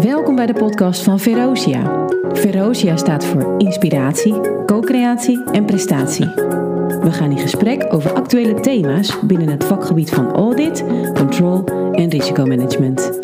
Welkom bij de podcast van Verosia. Verosia staat voor inspiratie, co-creatie en prestatie. We gaan in gesprek over actuele thema's binnen het vakgebied van audit, control en risicomanagement.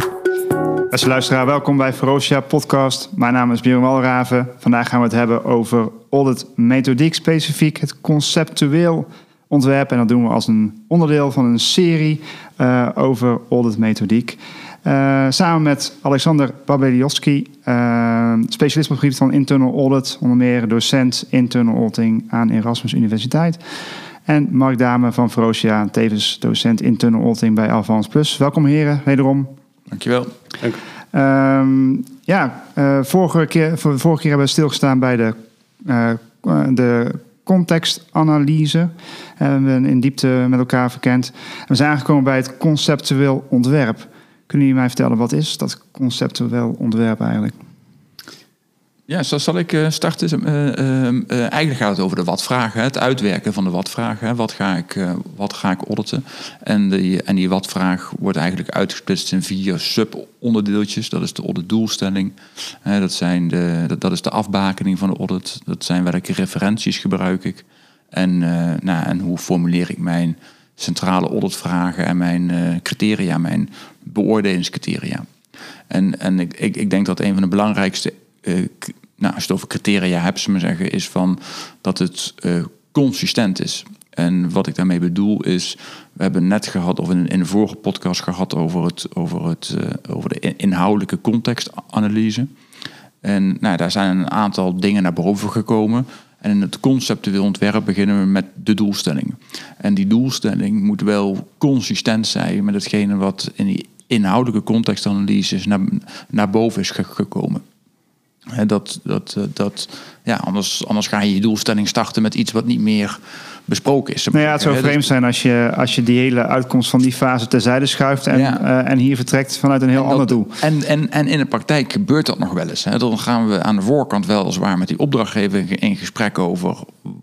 Beste luisteraar, welkom bij Verosia Podcast. Mijn naam is Björn Walraven. Vandaag gaan we het hebben over audit methodiek, specifiek het conceptueel ontwerp. En dat doen we als een onderdeel van een serie uh, over audit methodiek. Uh, samen met Alexander Babeliowski, uh, specialist op het gebied van internal audit, onder meer docent internal auditing aan Erasmus Universiteit. En Mark Dame van Frosia, tevens docent internal auditing bij Alphans Plus. Welkom heren, wederom. Dankjewel. Dank. Um, ja, uh, vorige, keer, vorige keer hebben we stilgestaan bij de, de contextanalyse. Hebben we in diepte met elkaar verkend. En we zijn aangekomen bij het conceptueel ontwerp. Kunnen jullie mij vertellen, wat is dat conceptueel ontwerp eigenlijk? Ja, zo zal ik starten. Uh, uh, uh, eigenlijk gaat het over de wat-vragen, het uitwerken van de wat-vragen. Wat, ga ik, wat ga ik auditen? En die, en die wat-vraag wordt eigenlijk uitgesplitst in vier sub-onderdeeltjes. Dat is de auditdoelstelling, dat, zijn de, dat, dat, is de afbakening van de audit, dat zijn welke referenties gebruik ik en, nou, en hoe formuleer ik mijn centrale auditvragen en mijn criteria, mijn beoordelingscriteria. En, en ik, ik, ik denk dat een van de belangrijkste uh, nou, als je het over criteria hebt, ze maar zeggen, is van dat het uh, consistent is. En wat ik daarmee bedoel is, we hebben net gehad, of in, in vorige podcast gehad over, het, over, het, over de inhoudelijke contextanalyse. En nou, daar zijn een aantal dingen naar boven gekomen. En in het conceptueel ontwerp beginnen we met de doelstelling. En die doelstelling moet wel consistent zijn met hetgene wat in die inhoudelijke contextanalyse naar, naar boven is gekomen. He, dat, dat, dat, ja, anders, anders ga je je doelstelling starten met iets wat niet meer besproken is. Nou ja, het zou vreemd zijn als je, als je die hele uitkomst van die fase terzijde schuift en, ja. uh, en hier vertrekt vanuit een heel ander doel. En, en, en in de praktijk gebeurt dat nog wel eens. Hè. Dan gaan we aan de voorkant weliswaar met die opdrachtgever in gesprek over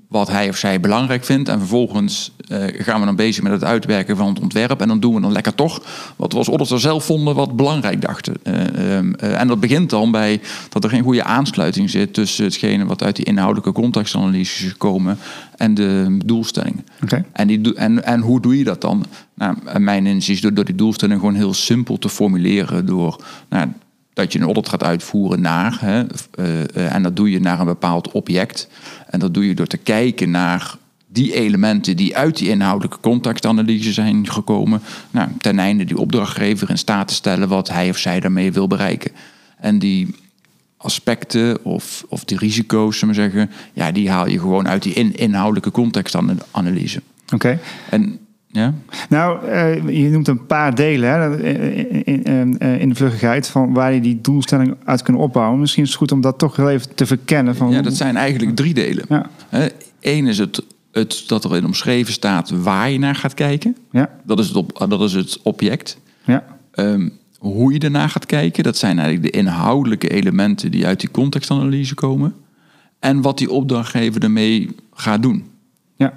wat hij of zij belangrijk vindt. En vervolgens gaan we dan bezig met het uitwerken van het ontwerp. En dan doen we dan lekker toch wat we als auditor zelf vonden wat belangrijk dachten. Uh, en dat begint dan bij dat er geen goede aansluiting zit tussen hetgene wat uit die inhoudelijke contextanalyse is gekomen en de doelstelling. Okay. En, die, en, en hoe doe je dat dan? Nou, mijn inzicht is door, door die doelstelling gewoon heel simpel te formuleren. Door nou, dat je een audit gaat uitvoeren naar. Hè, uh, en dat doe je naar een bepaald object. En dat doe je door te kijken naar die elementen die uit die inhoudelijke contextanalyse zijn gekomen. Nou, ten einde die opdrachtgever in staat te stellen wat hij of zij daarmee wil bereiken. En die aspecten of, of die risico's, zullen we zeggen, ja, die haal je gewoon uit die in, inhoudelijke contextanalyse. Oké. Okay. En ja? Nou, uh, je noemt een paar delen hè, in, in, in, de vluggigheid van waar je die doelstelling uit kunt opbouwen. Misschien is het goed om dat toch heel even te verkennen. Van ja, dat zijn eigenlijk drie delen. Ja. Eén is het, het dat erin omschreven staat waar je naar gaat kijken. Ja. Dat, is het op, dat is het object. Ja. Um, hoe je ernaar gaat kijken, dat zijn eigenlijk de inhoudelijke elementen die uit die contextanalyse komen. En wat die opdrachtgever ermee gaat doen. Ja.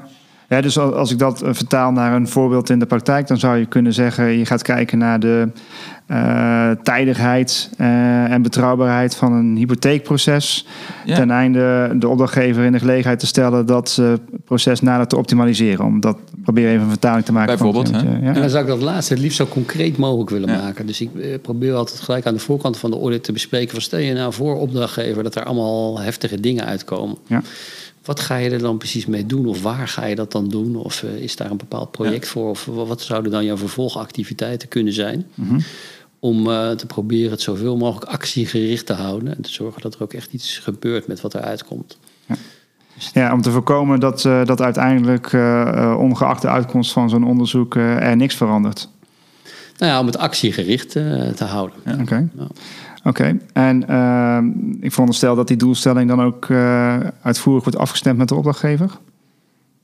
Ja, dus als ik dat vertaal naar een voorbeeld in de praktijk, dan zou je kunnen zeggen: je gaat kijken naar de uh, tijdigheid uh, en betrouwbaarheid van een hypotheekproces. Ja. Ten einde de opdrachtgever in de gelegenheid te stellen dat uh, proces nader te optimaliseren. Om dat probeer even een vertaling te maken. Bijvoorbeeld. Van het, ja. En dan zou ik dat laatste het liefst zo concreet mogelijk willen ja. maken. Dus ik probeer altijd gelijk aan de voorkant van de audit te bespreken. Van stel je nou voor opdrachtgever dat er allemaal heftige dingen uitkomen. Ja. Wat ga je er dan precies mee doen? Of waar ga je dat dan doen? Of uh, is daar een bepaald project ja. voor? Of wat zouden dan jouw vervolgactiviteiten kunnen zijn? Mm -hmm. Om uh, te proberen het zoveel mogelijk actiegericht te houden. En te zorgen dat er ook echt iets gebeurt met wat eruit komt. Ja. Ja, om te voorkomen dat, uh, dat uiteindelijk, uh, ongeacht de uitkomst van zo'n onderzoek, er niks verandert. Nou ja, om het actiegericht te houden. Ja. Oké. Okay. Ja. Oké, okay. en uh, ik veronderstel dat die doelstelling dan ook uh, uitvoerig wordt afgestemd met de opdrachtgever?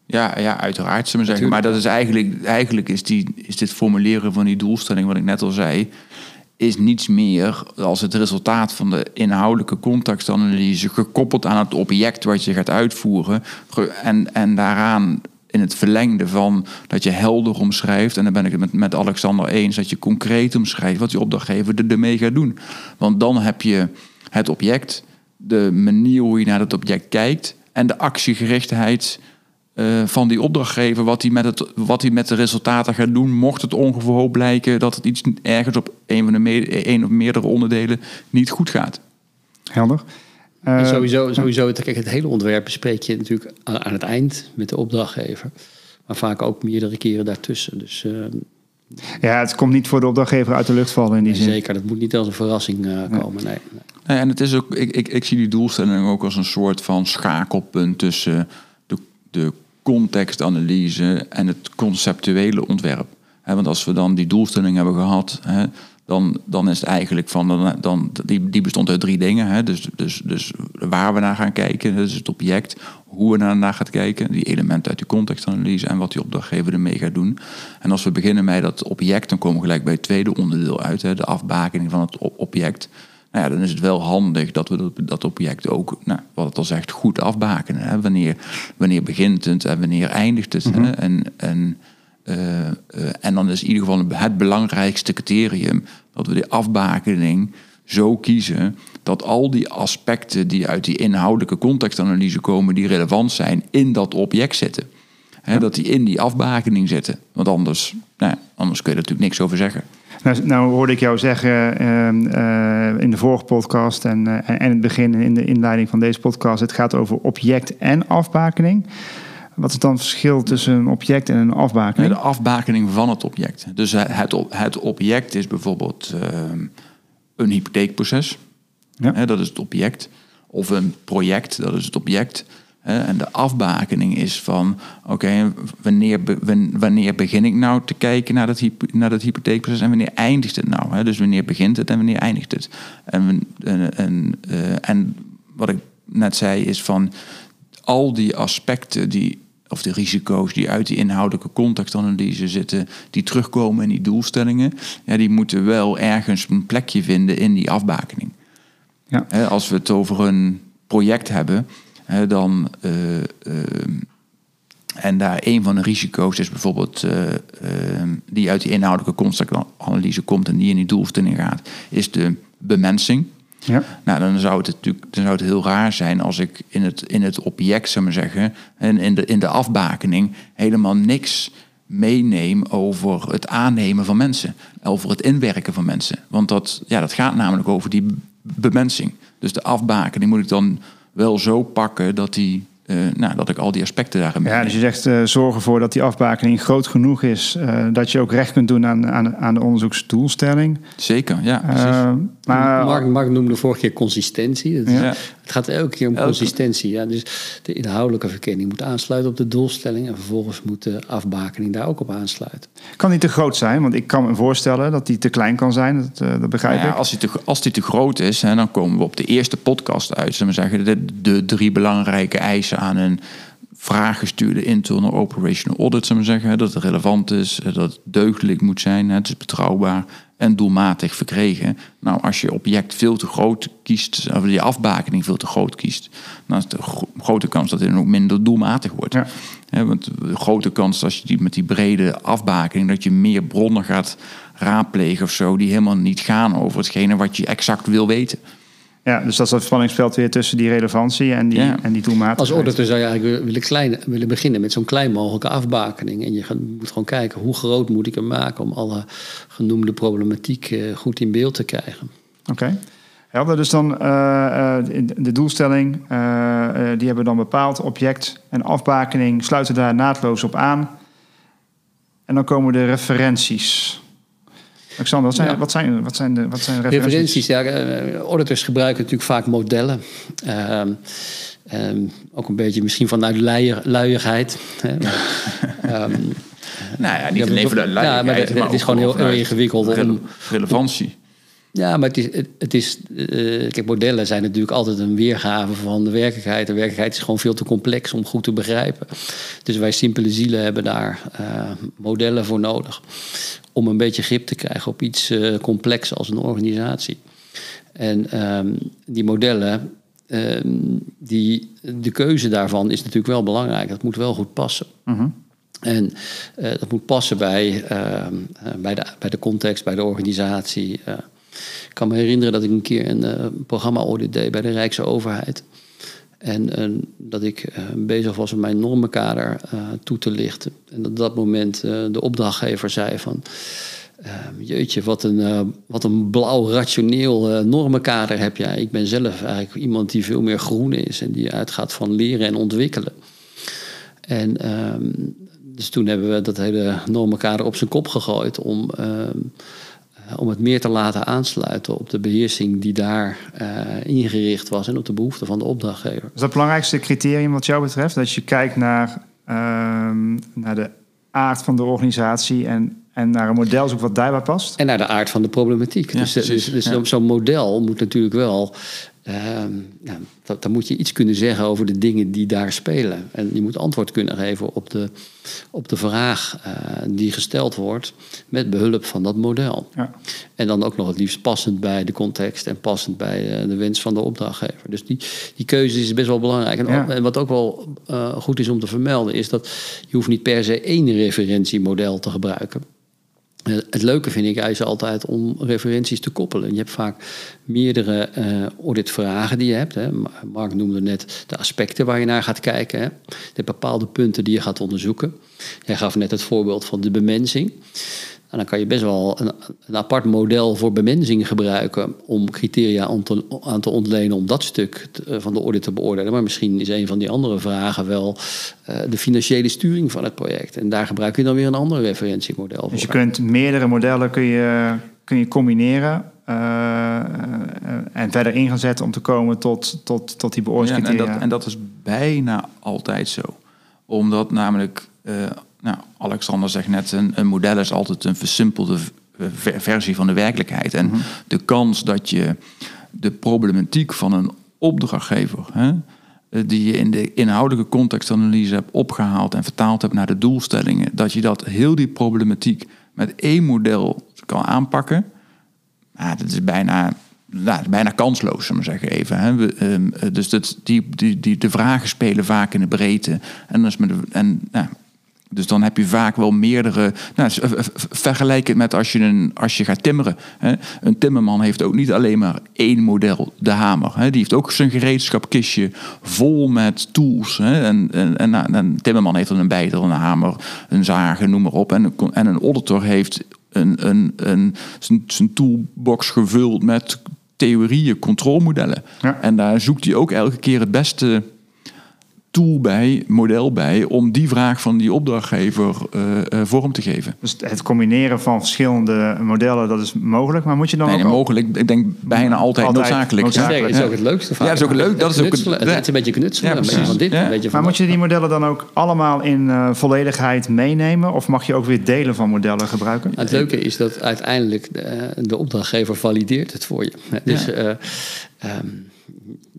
Ja, ja uiteraard, zullen we zeggen. Maar dat is eigenlijk, eigenlijk is, die, is dit formuleren van die doelstelling, wat ik net al zei, is niets meer als het resultaat van de inhoudelijke contextanalyse gekoppeld aan het object wat je gaat uitvoeren. En, en daaraan in het verlengde van dat je helder omschrijft. En dan ben ik het met, met Alexander eens dat je concreet omschrijft wat je opdrachtgever er- ermee gaat doen. Want dan heb je het object, de manier hoe je naar het object kijkt en de actiegerichtheid eh, van die opdrachtgever, wat hij, met het, wat hij met de resultaten gaat doen, mocht het ongeveer blijken dat het iets ergens op een, van de me- een of meerdere onderdelen niet goed gaat. Helder. En Eh, sowieso, sowieso kijk, het hele ontwerp bespreek je natuurlijk aan, aan het eind met de opdrachtgever. Maar vaak ook meerdere keren daartussen. Dus eh, Ja, het komt niet voor de opdrachtgever uit de lucht vallen in die zin. zeker, dat moet niet als een verrassing eh, komen. Nee. nee. Nee, en het is ook, ik, ik, ik zie die doelstelling ook als een soort van schakelpunt tussen de, de contextanalyse en het conceptuele ontwerp. Want als we dan die doelstelling hebben gehad, dan, dan is het eigenlijk van, dan, dan, die, die bestond uit drie dingen. Dus, dus, dus waar we naar gaan kijken, dus het object, hoe we naar, gaan kijken, die elementen uit die contextanalyse en wat die opdrachtgever ermee gaat doen. En als we beginnen met dat object, dan komen we gelijk bij het tweede onderdeel uit, de afbakening van het object. Nou ja, dan is het wel handig dat we dat, dat object ook, nou, wat het al zegt, goed afbakenen. Hè? Wanneer, wanneer begint het en wanneer eindigt het. Hè? En, en, eh, eh, en dan is in ieder geval het belangrijkste criterium dat we die afbakening zo kiezen dat al die aspecten die uit die inhoudelijke contextanalyse komen, die relevant zijn, in dat object zitten. Hè, Dat die in die afbakening zitten. Want anders, nou, anders kun je er natuurlijk niks over zeggen. Nou, nou hoorde ik jou zeggen ehm, eh, in de vorige podcast en, eh, en in het begin in de inleiding van deze podcast, het gaat over object en afbakening. Wat is dan het verschil tussen een object en een afbakening? de afbakening van het object. Dus het, het, het object is bijvoorbeeld ehm, een hypotheekproces. Ja. Hè, dat is het object. Of een project, dat is het object. En de afbakening is van, oké, wanneer, wanneer begin ik nou te kijken naar dat, naar dat hypotheekproces en wanneer eindigt het nou? Hè? Dus wanneer begint het en wanneer eindigt het? En, en, en, eh, en wat ik net zei is van, al die aspecten die, of de risico's die uit die inhoudelijke contextanalyse zitten, die terugkomen in die doelstellingen, ja, die moeten wel ergens een plekje vinden in die afbakening. Ja. Als we het over een project hebben, dan. eh, ehm, en daar een van de risico's is bijvoorbeeld eh, ehm, die uit die inhoudelijke contextanalyse komt en die in die doelstelling gaat, is de bemensing. Ja. Nou, dan zou het natuurlijk dan zou het heel raar zijn als ik in het, in het object, zou maar zeggen, en in de, in de afbakening helemaal niks meeneem over het aannemen van mensen, over het inwerken van mensen. Want dat, ja, dat gaat namelijk over die bemensing. Dus de afbakening moet ik dan wel zo pakken dat, die, eh, nou, dat ik al die aspecten daarin Ja, dus je zegt eh, zorg ervoor dat die afbakening groot genoeg is, eh, dat je ook recht kunt doen aan, aan, aan de onderzoeksdoelstelling. Zeker, ja. Precies. Maar Mark, Mark noemde vorige keer consistentie. Dat is- Ja. Het gaat elke keer om Elke- consistentie. Ja. Dus de inhoudelijke verkenning moet aansluiten op de doelstelling. En vervolgens moet de afbakening daar ook op aansluiten. kan niet te groot zijn, want ik kan me voorstellen dat die te klein kan zijn. Dat, eh, dat begrijp Nou ja, ik. als, die te, als die te groot is, hè, dan komen we op de eerste podcast uit. Zullen we zeggen, de, de drie belangrijke eisen aan een vraaggestuurde internal operational audit. Zullen we zeggen, dat het relevant is, dat het deugdelijk moet zijn, hè, het is betrouwbaar en doelmatig verkregen. Nou, als je object veel te groot kiest, of die afbakening veel te groot kiest, dan is de gro- grote kans dat het dan ook minder doelmatig wordt. Ja. Want de grote kans als je die met die brede afbakening, dat je meer bronnen gaat raadplegen of zo, die helemaal niet gaan over hetgene wat je exact wil weten. Ja, dus dat is dat spanningsveld weer tussen die relevantie en die, Ja. en die doelmatigheid. Als auditor zou je eigenlijk willen, klein, willen beginnen met zo'n klein mogelijke afbakening. En je gaat- moet gewoon kijken hoe groot moet ik hem maken om alle genoemde problematiek eh, goed in beeld te krijgen. Oké. Helder, dus dan eh, eh, de- doelstelling, die hebben we dan bepaald. Object en afbakening sluiten daar naadloos op aan. En dan komen de referenties. Alexander, wat zijn, Ja. wat zijn, wat zijn, de, wat zijn de referenties? Referenties, ja, eh, auditors gebruiken natuurlijk vaak modellen. Ehm, ehm, ook een beetje misschien vanuit luier, luiigheid. hè. Ehm, Nou ja, niet alleen de ja, maar het- maar het is gewoon heel- ingewikkeld om- rele- relevantie. Ja, maar het is, het, het is eh, kijk, modellen zijn natuurlijk altijd een weergave van de werkelijkheid. De werkelijkheid is gewoon veel te complex om goed te begrijpen. Dus wij simpele zielen hebben daar eh, modellen voor nodig. Om een beetje grip te krijgen op iets eh, complex als een organisatie. En ehm, die modellen, ehm, die, de keuze daarvan is natuurlijk wel belangrijk. Dat moet wel goed passen. Mhm. En uh, dat moet passen bij, uh, bij, de, bij de context, bij de organisatie. Ik kan me herinneren dat ik een keer een programma-audit deed bij de Rijksoverheid. En dat ik bezig was om mijn normenkader toe te lichten. En op dat moment de opdrachtgever zei van... jeetje, wat een, wat een blauw rationeel normenkader heb jij. Ik ben zelf eigenlijk iemand die veel meer groen is... en die uitgaat van leren en ontwikkelen. En ehm, dus toen hebben we dat hele normenkader op zijn kop gegooid om, ehm, eh, om het meer te laten aansluiten op de beheersing die daar uh, ingericht was en op de behoeften van de opdrachtgever. Is dat het belangrijkste criterium wat jou betreft? Dat je kijkt naar, ehm, naar de aard van de organisatie en, en naar een model zoekt wat daarbij past? En naar de aard van de problematiek. dus dus, dus zo'n model moet natuurlijk wel Nou, dan moet je iets kunnen zeggen over de dingen die daar spelen. En je moet antwoord kunnen geven op de, op de vraag uh, die gesteld wordt met behulp van dat model. Ja. En dan ook nog het liefst passend bij de context en passend bij uh, de wens van de opdrachtgever. Dus die, die keuze is best wel belangrijk. En, en wat ook wel uh, goed is om te vermelden, is dat je hoeft niet per se één referentiemodel te gebruiken. Het leuke vind ik altijd om referenties te koppelen. Je hebt vaak meerdere uh, auditvragen die je hebt. Hè. Mark noemde net de aspecten waar je naar gaat kijken. Hè. Hebt bepaalde punten die je gaat onderzoeken. Jij gaf net het voorbeeld van de bemensing. En dan kan je best wel een, een, apart model voor bemensing gebruiken om criteria aan te, aan te ontlenen om dat stuk eh, van de orde te beoordelen. Maar misschien is een van die andere vragen wel uh, de financiële sturing van het project. En daar gebruik je dan weer een ander referentiemodel voor. Dus je kunt meerdere modellen kun je, kun je combineren. Uh, en verder in gaan zetten om te komen tot, tot, tot die beoordelingscriteria. Ja, en, dat, en dat is bijna altijd zo. Omdat namelijk nou, Alexander zegt net, een, een, model is altijd een versimpelde versie van de werkelijkheid. En mhm. de kans dat je de problematiek van een opdrachtgever, hè, die je in de inhoudelijke contextanalyse hebt opgehaald en vertaald hebt naar de doelstellingen, dat je dat heel die problematiek met één model kan aanpakken, nou, dat is bijna nou, bijna kansloos, zullen we zeggen even. Hè. Ehm, dus dat, die, die, die, de vragen spelen vaak in de breedte. En, dat is met de, en nou, dus dan heb je vaak wel meerdere. Nou, vergelijk het met als je, een, als je gaat timmeren. Hè. Een timmerman heeft ook niet alleen maar één model, de hamer. Hè. Die heeft ook zijn gereedschapkistje vol met tools. Hè. En, en, en, nou, een timmerman heeft dan een bijtel, een hamer, een zagen, noem maar op. En, en een auditor heeft een, een, een, zijn, zijn toolbox gevuld met theorieën, controlemodellen. Ja. En daar zoekt hij ook elke keer het beste tool bij, model bij, om die vraag van die opdrachtgever uh, uh, vorm te geven. Dus het combineren van verschillende modellen, dat is mogelijk, maar moet je dan nee, ook... mogelijk, ik denk bijna altijd, altijd noodzakelijk. noodzakelijk. is ook het leukste Ja, dat is ook leuk. Dat is ook het, het is een beetje knutselen, ja, een beetje van dit, ja. een beetje van Maar moet je die modellen dan ook allemaal in uh, volledigheid meenemen, of mag je ook weer delen van modellen gebruiken? Het leuke is dat uiteindelijk de, de opdrachtgever valideert het voor je. Dus... Ja. Um,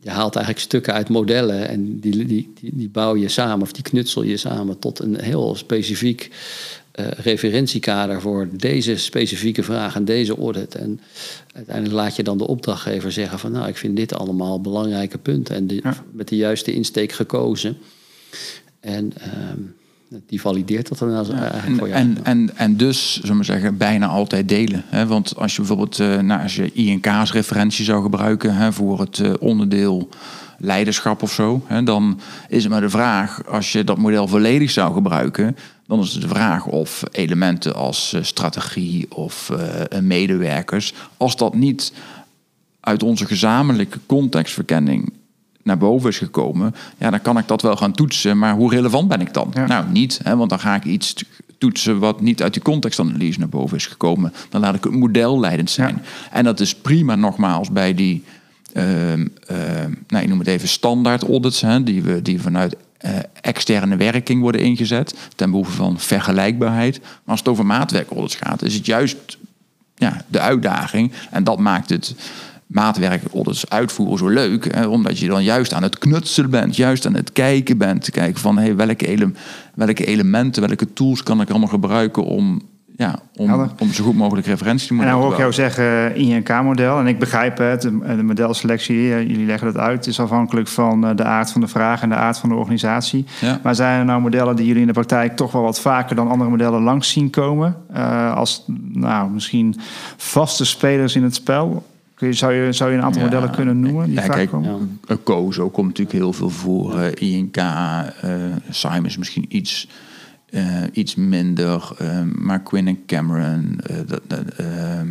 je haalt eigenlijk stukken uit modellen en die, die, die, die bouw je samen of die knutsel je samen tot een heel specifiek uh, referentiekader voor deze specifieke vraag en deze audit. En uiteindelijk laat je dan de opdrachtgever zeggen van nou, ik vind dit allemaal belangrijke punten en met de juiste insteek gekozen. En uh, die valideert dat dan als, en, voor je. En, en, en dus, zullen we zeggen, bijna altijd delen. Hè? Want als je bijvoorbeeld uh, nou, als je INK's referentie zou gebruiken hè, voor het uh, onderdeel leiderschap of zo, hè, dan is het maar de vraag, als je dat model volledig zou gebruiken, dan is het de vraag of elementen als uh, strategie of medewerkers, als dat niet uit onze gezamenlijke contextverkenning naar boven is gekomen, ja, dan kan ik dat wel gaan toetsen. Maar hoe relevant ben ik dan? Nou, niet, hè, want dan ga ik iets toetsen wat niet uit die contextanalyse naar boven is gekomen. Dan laat ik het model leidend zijn. En dat is prima, nogmaals, bij die, uh, nou, ik noem het even standaard audits, hè, die, we, die vanuit uh, externe werking worden ingezet, ten behoeve van vergelijkbaarheid. Maar als het over maatwerkaudits gaat, is het juist ja, de uitdaging. En dat maakt het maatwerk audits uitvoeren zo leuk. Hè, omdat je dan juist aan het knutselen bent, juist aan het kijken bent. Kijken van hey, welke, ele welke elementen, welke tools kan ik allemaal gebruiken om ja, om, om zo goed mogelijk referentie te En moeten dan hoor ik jou zeggen eh, INK-model. En ik begrijp het, de, de modelselectie, eh, jullie leggen dat uit, is afhankelijk van eh, de aard van de vraag en de aard van de organisatie. Ja. Maar zijn er nou modellen die jullie in de praktijk toch wel wat vaker dan andere modellen langs zien komen? Als nou, misschien vaste spelers in het spel? Kun je, zou, je, zou je een aantal Ja. modellen kunnen noemen die Ja, vaak kijk, komen? Eh, COSO komt natuurlijk heel veel voor. eh, INK, eh Simons misschien iets, eh, iets minder. eh, maar Quinn en Cameron. eh, dat, dat, ehm,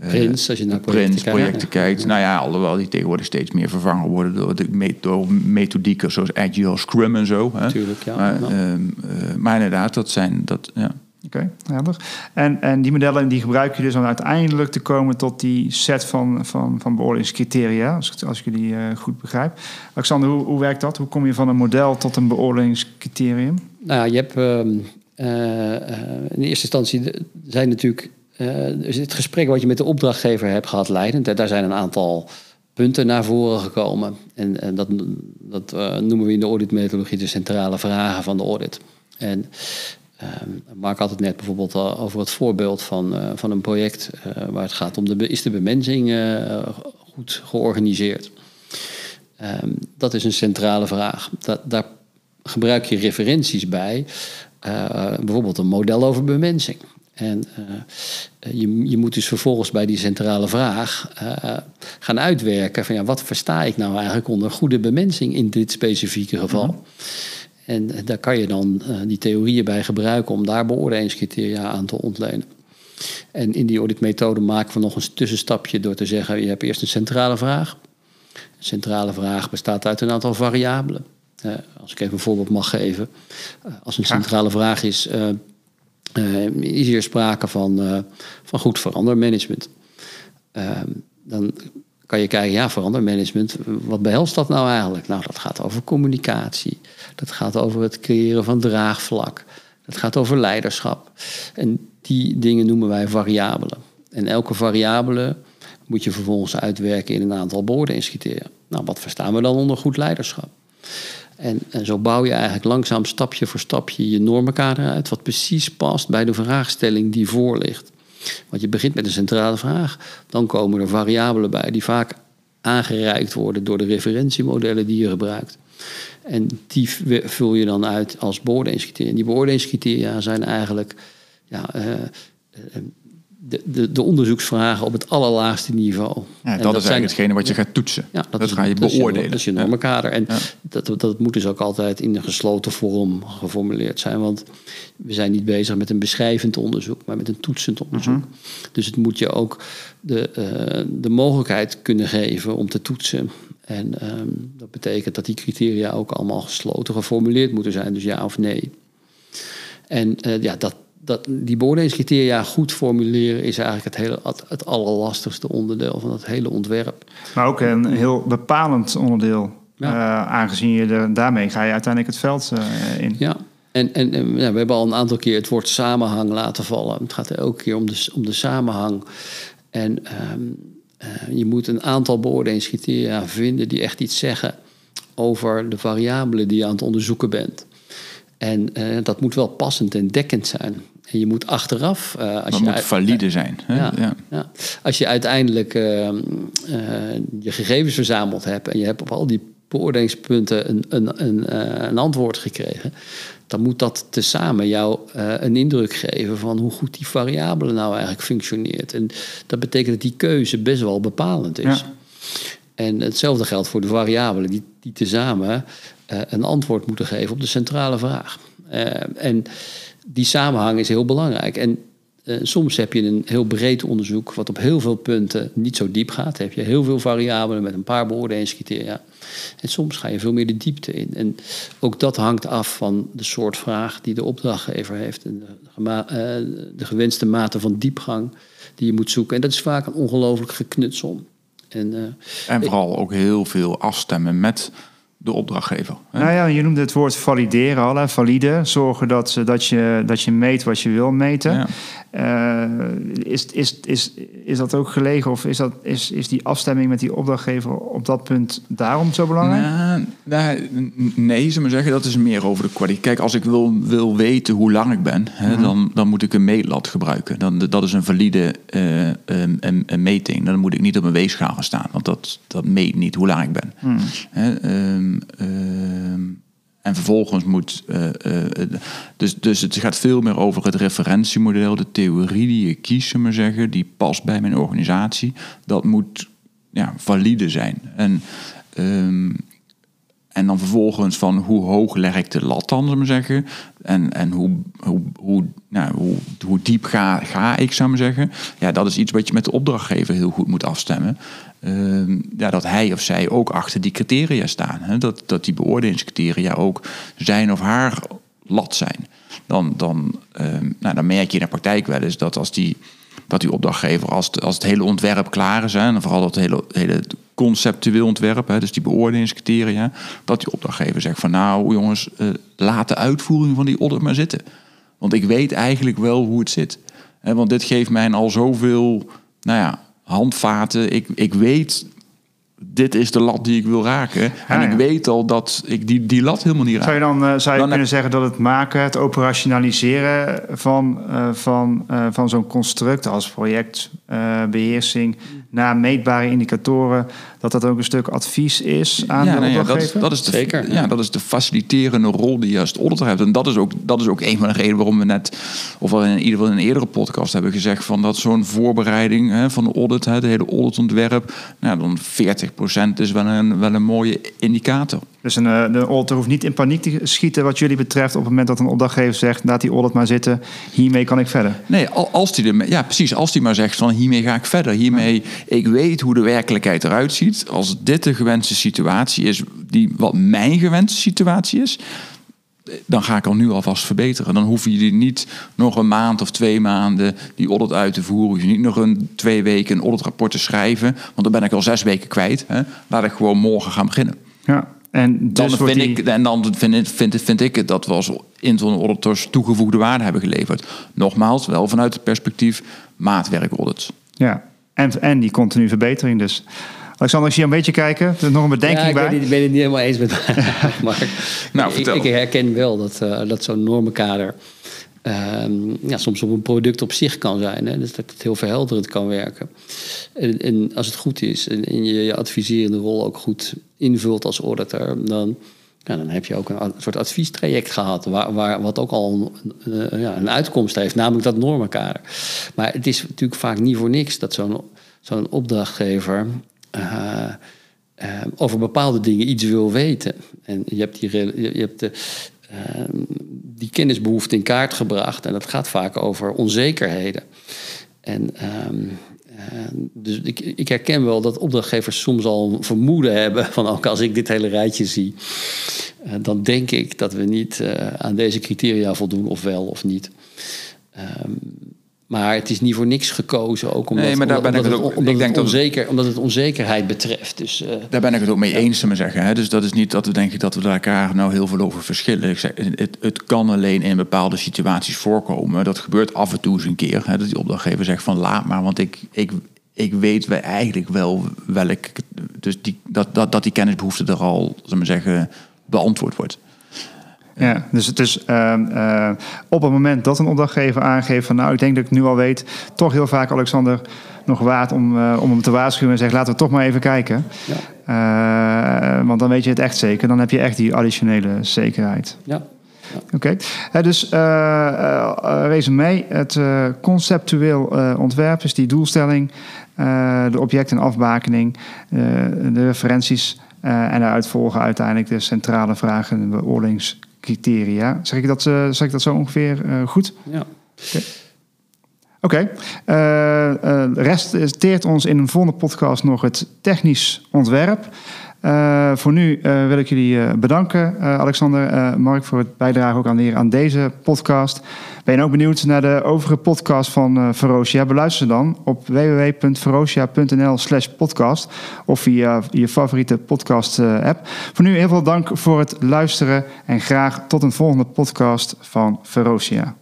eh, Prins, als je naar projecten Prins, kijkt. projecten kijkt. Nou ja, alhoewel die tegenwoordig steeds meer vervangen worden door, de, door methodieken zoals Agile, Scrum en zo. Hè. Natuurlijk, ja. Maar, Ja. ehm, eh, maar inderdaad, dat zijn... Dat, ja. Oké, helder. En, en die modellen die gebruik je dus om uiteindelijk te komen tot die set van, van, van beoordelingscriteria, als, als jullie eh, goed begrijp. Alexander, hoe, hoe werkt dat? Hoe kom je van een model tot een beoordelingscriterium? Nou, je hebt ehm, eh, eh, in eerste instantie zijn natuurlijk dus het gesprek wat je met de opdrachtgever hebt gehad leidend. Daar zijn een aantal punten naar voren gekomen. En, en dat, dat noemen we in de auditmethodologie de centrale vragen van de audit. En ehm Mark had het net bijvoorbeeld al over het voorbeeld van, eh, van een project eh, waar het gaat om de, is de bemensing eh, goed georganiseerd. Ehm, dat is een centrale vraag. Daar gebruik je referenties bij. Eh, bijvoorbeeld een model over bemensing. En eh, je, je moet dus vervolgens bij die centrale vraag eh, gaan uitwerken van ja, wat versta ik nou eigenlijk onder goede bemensing in dit specifieke geval. En eh, daar kan je dan eh, die theorieën bij gebruiken om daar beoordelingscriteria aan te ontlenen. En in die auditmethode maken we nog een tussenstapje door te zeggen: je hebt eerst een centrale vraag. Een centrale vraag bestaat uit een aantal variabelen. Eh, als ik even een voorbeeld mag geven. Als een centrale vraag is: is hier sprake van, van goed verandermanagement? Eh, dan kan je kijken, ja, verandermanagement, wat behelst dat nou eigenlijk? Nou, dat gaat over communicatie. Dat gaat over het creëren van draagvlak. Dat gaat over leiderschap. En die dingen noemen wij variabelen. En elke variabele moet je vervolgens uitwerken in een aantal beoordelingscriteria. Nou, wat verstaan we dan onder goed leiderschap? En, en zo bouw je eigenlijk langzaam stapje voor stapje je normenkader uit, wat precies past bij de vraagstelling die voor ligt. Want je begint met een centrale vraag, dan komen er variabelen bij die vaak aangereikt worden door de referentiemodellen die je gebruikt. En die vul je dan uit als beoordelingscriteria. En die beoordelingscriteria zijn eigenlijk ja, eh, eh, de, de, de onderzoeksvragen op het allerlaagste niveau. Ja, dat, is zijn- eigenlijk hetgene wat je gaat toetsen. ja, dat is- ga je dat is beoordelen. dat is je normenkader. En dat, dat moet dus ook altijd in een gesloten vorm geformuleerd zijn. Want we zijn niet bezig met een beschrijvend onderzoek, maar met een toetsend onderzoek. Mhm. Dus het moet je ook de, eh, de mogelijkheid kunnen geven om te toetsen. En ehm, dat betekent dat die criteria ook allemaal gesloten geformuleerd moeten zijn. Dus ja of nee. En eh, ja, dat, dat, die beoordelingscriteria goed formuleren is eigenlijk het, hele, het, het allerlastigste onderdeel van het hele ontwerp. Maar ook een heel bepalend onderdeel. Ja. Eh, aangezien je er, daarmee ga je uiteindelijk het veld eh, in. Ja, en, en, en, ja, we hebben al een aantal keer het woord samenhang laten vallen. Het gaat elke keer om de, om de samenhang. En ehm, eh, je moet een aantal beoordelingscriteria vinden die echt iets zeggen over de variabelen die je aan het onderzoeken bent. En eh, dat moet wel passend en dekkend zijn. En je moet achteraf, eh, als je moet valide zijn. Hè? ja, Ja. ja. Als je uiteindelijk eh, je gegevens verzameld hebt en je hebt op al die beoordelingspunten een, een, een, een antwoord gekregen, dan moet dat tezamen jou een indruk geven van hoe goed die variabele nou eigenlijk functioneert. En dat betekent dat die keuze best wel bepalend is. Ja. En hetzelfde geldt voor de variabelen die, die tezamen eh, een antwoord moeten geven op de centrale vraag. Eh, en die samenhang is heel belangrijk. En eh, soms heb je een heel breed onderzoek wat op heel veel punten niet zo diep gaat. Heb je heel veel variabelen met een paar beoordelingscriteria. En soms ga je veel meer de diepte in. En ook dat hangt af van de soort vraag die de opdrachtgever heeft. En de, de gewenste mate van diepgang die je moet zoeken. En dat is vaak een ongelooflijk geknutsel. En, eh, En vooral ook heel veel afstemmen met de opdrachtgever. Hè? Nou ja, je noemde het woord valideren al, hè, valide. Zorgen dat, ze- dat, je, dat je meet wat je wil meten. Ja. Eh, is, is, is, is dat ook gelegen of is, dat, is, is die afstemming met die opdrachtgever op dat punt daarom zo belangrijk? Nou, nou, nee, ze maar zeggen, dat is meer over de kwaliteit. Kijk, als ik wil, wil weten hoe lang ik ben, hè, Mhm. dan, dan moet ik een meetlat gebruiken. Dan, dat is een valide een, een, een meting. Dan moet ik niet op een weegschaal gaan staan, want dat, dat meet niet hoe lang ik ben. Mhm. Hè, ehm, ehm, en vervolgens moet. eh, dus, dus het gaat veel meer over het referentiemodel, de theorie die je we maar zeggen, die past bij mijn organisatie. Dat moet ja, valide zijn. En, ehm, en dan vervolgens van hoe hoog leg ik de lat dan, we maar zeggen. En, en hoe, hoe, hoe, nou, hoe, diep ga, ga ik, zou ik zeggen. Ja, dat is iets wat je met de opdrachtgever heel goed moet afstemmen. Ehm, ja, dat hij of zij ook achter die criteria staan. Hè? Dat, dat die beoordelingscriteria ook zijn of haar lat zijn. Dan, dan, ehm, nou, dan merk je in de praktijk wel eens dat als die, dat die opdrachtgever, als het, als het hele ontwerp klaar is, hè, en vooral dat hele, hele conceptueel ontwerp, hè, dus die beoordelingscriteria, dat die opdrachtgever zegt van nou jongens, eh, laat de uitvoering van die audit maar zitten. Want ik weet eigenlijk wel hoe het zit. Hè, want dit geeft mij al zoveel nou ja, handvaten. Ik, ik weet, dit is de lat die ik wil raken. En Ah, ja. ik weet al dat ik die, die lat helemaal niet raak. Zou je dan eh, zou je Dan- kunnen zeggen dat het maken, het operationaliseren van, eh, van, eh, van zo'n construct als projectbeheersing naar meetbare indicatoren, dat dat ook een stuk advies is aan de nou ja, dat, opdrachtgever? is, dat, is de, Zeker, ja. ja. dat is de faciliterende rol die je als auditor hebt. En dat is, ook, dat is ook een van de redenen waarom we net, of we in ieder geval in een eerdere podcast hebben gezegd, van dat zo'n voorbereiding hè, van de audit, hè, de hele auditontwerp, nou, dan 40% is wel een, wel een mooie indicator. Dus een, eh, de auditor hoeft niet in paniek te schieten wat jullie betreft op het moment dat een opdrachtgever zegt, laat die audit maar zitten, hiermee kan ik verder. Nee, al- als die er, ja, precies. Als die maar zegt van hiermee ga ik verder. Hiermee, ik weet hoe de werkelijkheid eruit ziet. Als dit de gewenste situatie is, die wat mijn gewenste situatie is, dan ga ik al nu alvast verbeteren. Dan hoef je niet nog een maand of twee maanden die audit uit te voeren. Hoef je niet nog een twee weken een auditrapport te schrijven. Want dan ben ik al zes weken kwijt. Hè. Laat ik gewoon morgen gaan beginnen. Ja. En dus Dan wordt vind, die- ik, en dan vind, ik- vind, vind ik het dat we als internal auditors toegevoegde waarde hebben geleverd. Nogmaals, wel vanuit het perspectief maatwerk audits. Ja, en, en die continue verbetering dus. Alexander, ik zie je een beetje kijken. Er is nog een bedenking ja, ik bij. ben, het- ik ben het niet helemaal eens met Mark. Nou, ik, vertel. ik herken wel dat, eh, dat zo'n normenkader ehm, ja, soms op een product op zich kan zijn. Hè? Dus dat het heel verhelderend kan werken. En, en als het goed is en, en je je adviserende rol ook goed invult als auditor, dan, ja, dan heb je ook een, soort adviestraject gehad, waar, waar, wat ook al een, eh, ja, een uitkomst heeft, namelijk dat normenkader. Maar het is natuurlijk vaak niet voor niks dat zo'n zo'n opdrachtgever. Eh, eh, over bepaalde dingen iets wil weten. En je hebt die, je hebt de, eh, die kennisbehoefte in kaart gebracht. En dat gaat vaak over onzekerheden. En ehm, eh, dus ik, ik herken wel dat opdrachtgevers soms al vermoeden hebben van ook als ik dit hele rijtje zie, dan denk ik dat we niet aan deze criteria voldoen, of wel of niet. Ehm, maar het is niet voor niks gekozen, ook omdat, Nee, maar daar ben ik omdat het het, ook- omdat ik denk het- onzeker, omdat het onzekerheid betreft. Dus, eh, Daar ben ik het ook mee eens, we zeggen. Hè? Dus dat is niet dat we denken dat we daar elkaar nou heel veel over verschillen. Ik zeg, het, het kan alleen in bepaalde situaties voorkomen. Dat gebeurt af en toe eens een keer. Hè? Dat die opdrachtgever zegt van laat maar, want ik, ik, ik weet eigenlijk wel welk... Dus die, dat, dat, dat die kennisbehoefte er al, zullen we zeggen, beantwoord wordt. Ja, dus het is ehm, eh, op het moment dat een opdrachtgever aangeeft van nou, ik denk dat ik nu al weet, toch heel vaak Alexander nog waard om, eh, om hem te waarschuwen en zegt laten we toch maar even kijken. Eh, want dan weet je het echt zeker. Dan heb je echt die additionele zekerheid. ja. Oké, Eh, dus resume, het conceptueel ontwerp is die doelstelling, de object- en afbakening, de referenties en daaruit volgen uiteindelijk de centrale vragen en beoordelingscriteria. Zeg ik dat, eh, zeg ik dat zo ongeveer eh, goed? ja. Oké, Eh, eh, de rest teert ons in een volgende podcast nog het technisch ontwerp. Eh, voor nu eh, wil ik jullie eh, bedanken, eh, Alexander, eh, Mark, voor het bijdragen ook aan, weer aan deze podcast. Ben je ook benieuwd naar de overige podcast van uh, Beluister dan op www.verosia.nl/slash podcast of via je favoriete podcast eh, app. Voor nu heel veel dank voor het luisteren en graag tot een volgende podcast van Verosia.